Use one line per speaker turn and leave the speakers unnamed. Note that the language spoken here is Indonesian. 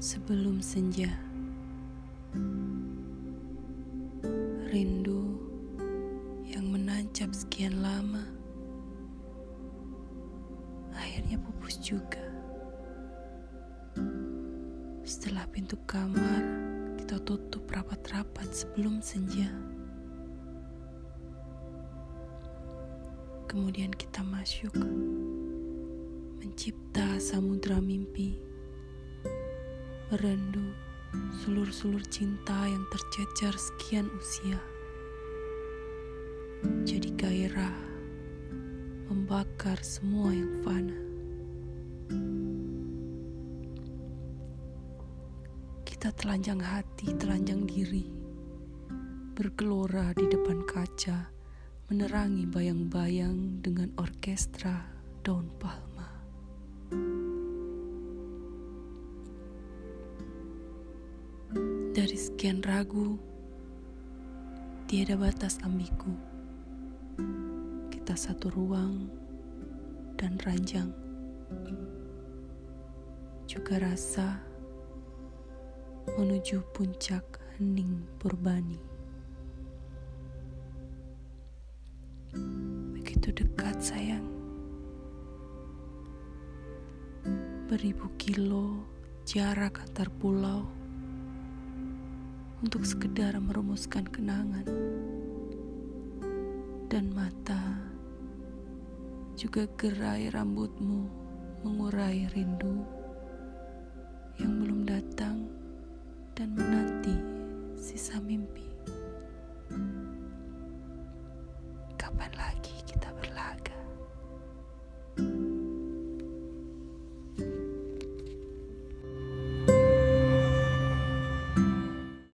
Sebelum senja, rindu yang menancap sekian lama akhirnya pupus juga. Setelah pintu kamar kita tutup rapat-rapat sebelum senja. Kemudian kita masuk mencipta samudra mimpi, merendu sulur-sulur cinta yang tercecer sekian usia. Jadi gairah membakar semua yang fana. Kita telanjang hati, telanjang diri, bergelora di depan kaca, menerangi bayang-bayang dengan orkestra daun palma. Dari sekian ragu, tiada batas ambiku. Kita satu ruang dan ranjang. Juga rasa menuju puncak hening purbani. Begitu dekat sayang. Beribu kilo jarak antar pulau untuk sekedar merumuskan kenangan. Dan mata juga gerai rambutmu mengurai rindu yang belum datang dan menanti sisa mimpi. Kapan lagi kita bertemu?